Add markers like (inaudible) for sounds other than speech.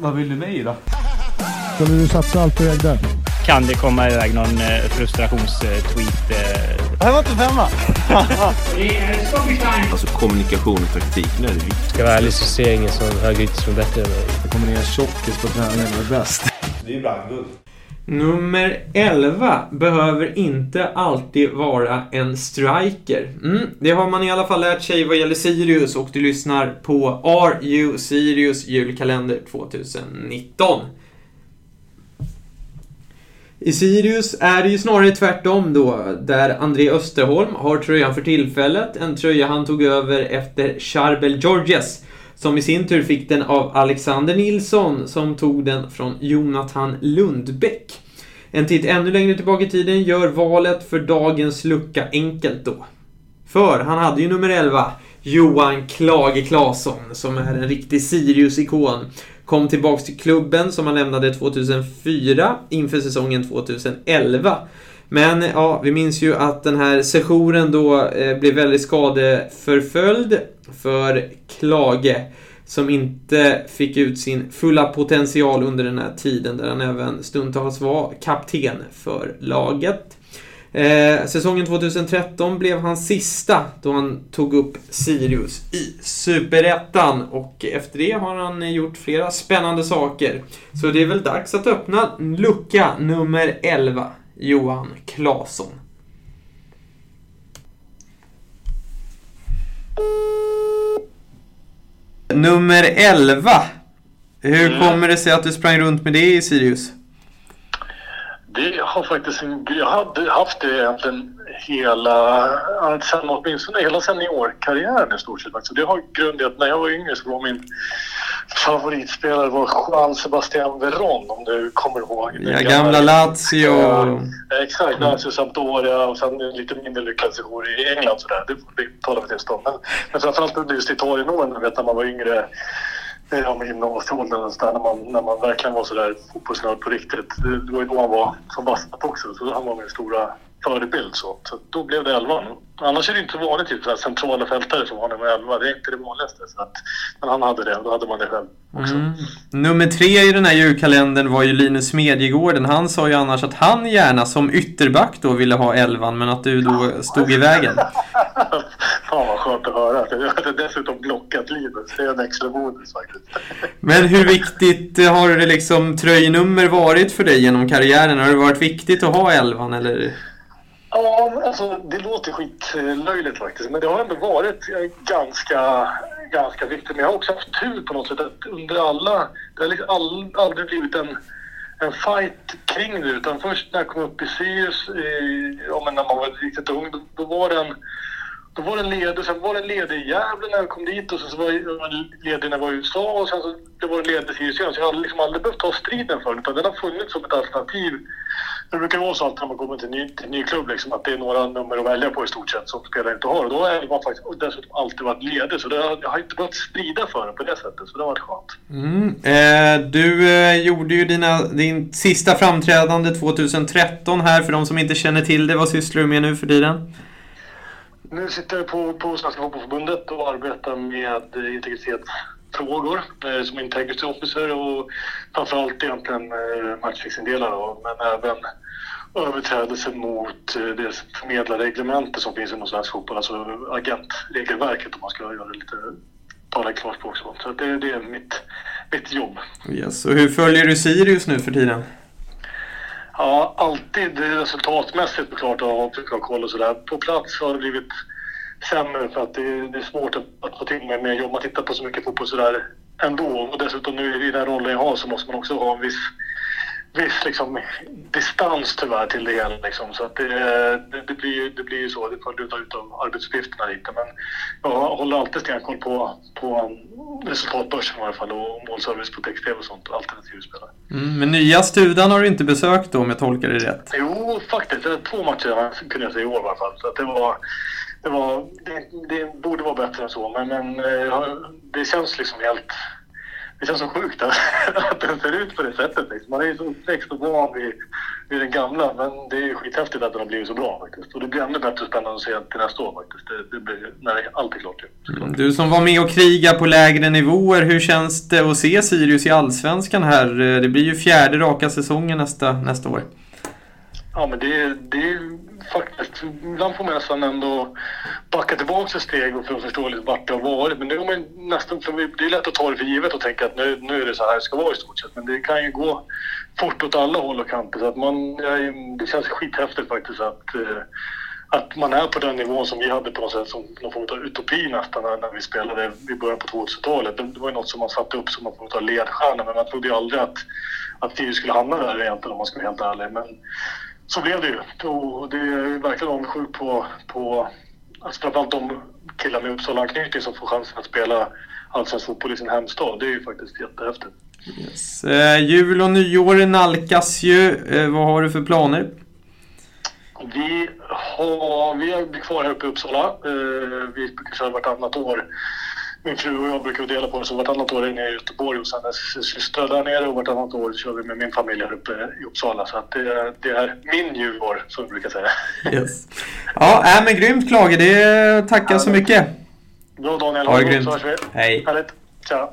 Vad vill du mig då? Skulle du satsa allt på ägde? Kan det komma iväg någon eh, frustrationstweet? Eh? Det här var inte femma. (laughs) Alltså kommunikation och taktik, nu är det viktigt. Ska jag vara ärlig så ser jag ingen som högerytter som är bättre än mig. Det kommer ner tjockis på träningen och är bäst. Det är ju brandguld. Nummer 11 behöver inte alltid vara en striker. Mm, det har man i alla fall lärt sig vad gäller Sirius och du lyssnar på Are You Sirius julkalender 2019. I Sirius är det ju snarare tvärtom då, där André Österholm har tröjan för tillfället. En tröja han tog över efter Charbel Georges, som i sin tur fick den av Alexander Nilsson, som tog den från Jonathan Lundbäck. En titt ännu längre tillbaka i tiden gör valet för dagens lucka enkelt då. För han hade ju nummer 11, Johan Klage Claesson, som är en riktig Sirius-ikon. Kom tillbaks till klubben som han lämnade 2004 inför säsongen 2011. Men ja, vi minns ju att den här sessionen då eh, blev väldigt skadeförföljd för Klage som inte fick ut sin fulla potential under den här tiden där han även stundtals var kapten för laget. Eh, säsongen 2013 blev hans sista då han tog upp Sirius i Superettan och efter det har han gjort flera spännande saker. Så det är väl dags att öppna lucka nummer 11, Johan Claesson. Nummer 11. Hur Mm. kommer det sig att du sprang runt med det i Sirius? Det har faktiskt en, jag hade haft det egentligen hela, sen, åtminstone hela seniorkarriären i stort sett. Det har grund i att när jag var yngre så var min favoritspelare var Juan Sebastian Veron om du kommer ihåg. Ja, gamla Lazio. Ja, Exakt, Lazio Sampdoria och sen en lite mindre lyckad sejour i England sådär. Det, det talar vi inte om. Men, men framförallt under just Italien-åren, vet när man var yngre. eh, Ja, med gymnasieåldern och sådär, när man, när man verkligen var sådär fotbollsnörd på riktigt. Det, det var ju då han var som vassast också, så han var min stora förebild. Så, så då blev det 11. Annars är det inte vanligt typ, sådär, centrala fältare som har nummer 11. Det är inte det vanligaste. Så att, men han hade det, då hade man det själv också. Mm. Nummer tre i den här julkalendern var ju Linus Smedjegården. Han sa ju annars att han gärna som ytterback då ville ha elvan, men att du då stod i vägen. (laughs) Fan vad skönt att höra. Jag hade dessutom blockat Linus. Det är en extra bonus faktiskt. (laughs) Men hur viktigt har det liksom tröjnummer varit för dig genom karriären? Har det varit viktigt att ha elvan eller? Ja, alltså det låter skitlöjligt faktiskt. Men det har ändå varit eh, ganska, ganska viktigt. Men jag har också haft tur på något sätt att under alla... Det har liksom all, aldrig blivit en, en fight kring det. Utan först när jag kom upp i Sirius, ja, när man var riktigt ung, då, då var det en... Då var den ledig, sen var den ledig i Gävle när jag kom dit och sen så var den ledig när jag var i USA och sen så det var den ledig i Sirius igen. Så jag har liksom aldrig behövt ta striden för den utan den har funnits som ett alternativ. Det brukar vara så alltid när man kommer till en ny, till ny klubb liksom, att det är några nummer att välja på i stort sett som spelare inte har. Och då har man faktiskt dessutom alltid varit ledig så det har, jag har inte behövt strida för den på det sättet. Så det har varit skönt. Mm. Eh, du eh, gjorde ju dina, din sista framträdande 2013 här. För de som inte känner till det, vad sysslar du med nu för tiden? Nu sitter jag på, på Svenska Fotbollförbundet och arbetar med eh, integritetsfrågor eh, som integrity officer och framförallt egentligen eh, matchfixingdelar då, men även överträdelser mot eh, det förmedlarreglementet som finns inom svensk fotboll, alltså agentregelverket om man ska göra det lite tala klarspråk. Så, så det, det är mitt, mitt jobb. Yes. Och hur följer du Sirius nu för tiden? Ja, alltid resultatmässigt klart att försöka koll och sådär. På plats har det blivit sämre för att det är, det är svårt att, att få till mig. mer jobb. Man tittar på så mycket fotboll sådär ändå. Och dessutom nu i den rollen jag har så måste man också ha en viss, viss liksom, distans tyvärr till det hela. Liksom. Så att det, det, det, blir, ju- det blir ju så. Det följer ut av arbetsuppgifterna lite. Men jag håller alltid stenkoll på, på resultatbörsen i alla fall och målservice på text-tv och sånt. Alternativspelare. Mm, men nya Studan har du inte besökt då om jag tolkar det rätt? Jo, faktiskt. Det två matcher kunde jag säga i år i alla fall. Så det var... Det, var det, det borde vara bättre än så, men, men eh, det känns liksom helt... Det känns så sjukt att, (laughs) att den ser ut på det sättet. Liksom. Man är ju så uppväxt och van vid vid den gamla. Men det är skithäftigt att den har blivit så bra faktiskt. Och det blir ännu bättre spännande att se till nästa år faktiskt. Det, det blir, när allt är klart ju. Du som var med och krigade på lägre nivåer, hur känns det att se Sirius i Allsvenskan här? Det blir ju fjärde raka säsongen nästa, nästa år. Ja, men det, det är faktiskt... Ibland får man nästan ändå backa tillbaka ett steg för att förstå lite vart det har varit. Men nu har man nästan... För det är lätt att ta det för givet och tänka att nu, nu är det så här det ska vara i stort sett. Men det kan ju gå fort åt alla håll och kanter. Så att man, det känns skithäftigt faktiskt att, eh, att man är på den nivån som vi hade på något sätt som någon form av utopi nästan när, vi spelade i början på 2000-talet. Det, var ju något som man satte upp som någon form av ledstjärna men man trodde ju aldrig att, att vi skulle hamna där egentligen om man ska vara helt ärlig. Men, så blev det ju. Och det är verkligen avundsjuk på, på alltså framförallt de killar med Uppsala-anknytning som får chansen att spela allsvensk fotboll i sin hemstad. Det är ju faktiskt jättehäftigt. Yes. Eh, jul och nyår nalkas ju. Eh, vad har du för planer? Vi, har, vi är kvar här uppe i Uppsala. Eh, vi brukar köra vartannat år min fru och jag brukar dela på det, så vartannat år är jag i Göteborg hos hennes systrar där nere och vartannat år kör vi med min familj här uppe i Uppsala. Så att det, det är min julår, som vi brukar säga. Yes. Ja, äh, men grymt Klage, det tackar ja, så mycket. Bra Daniel, ha det grymt. Så hörs vi. Hej. Härligt. Tja.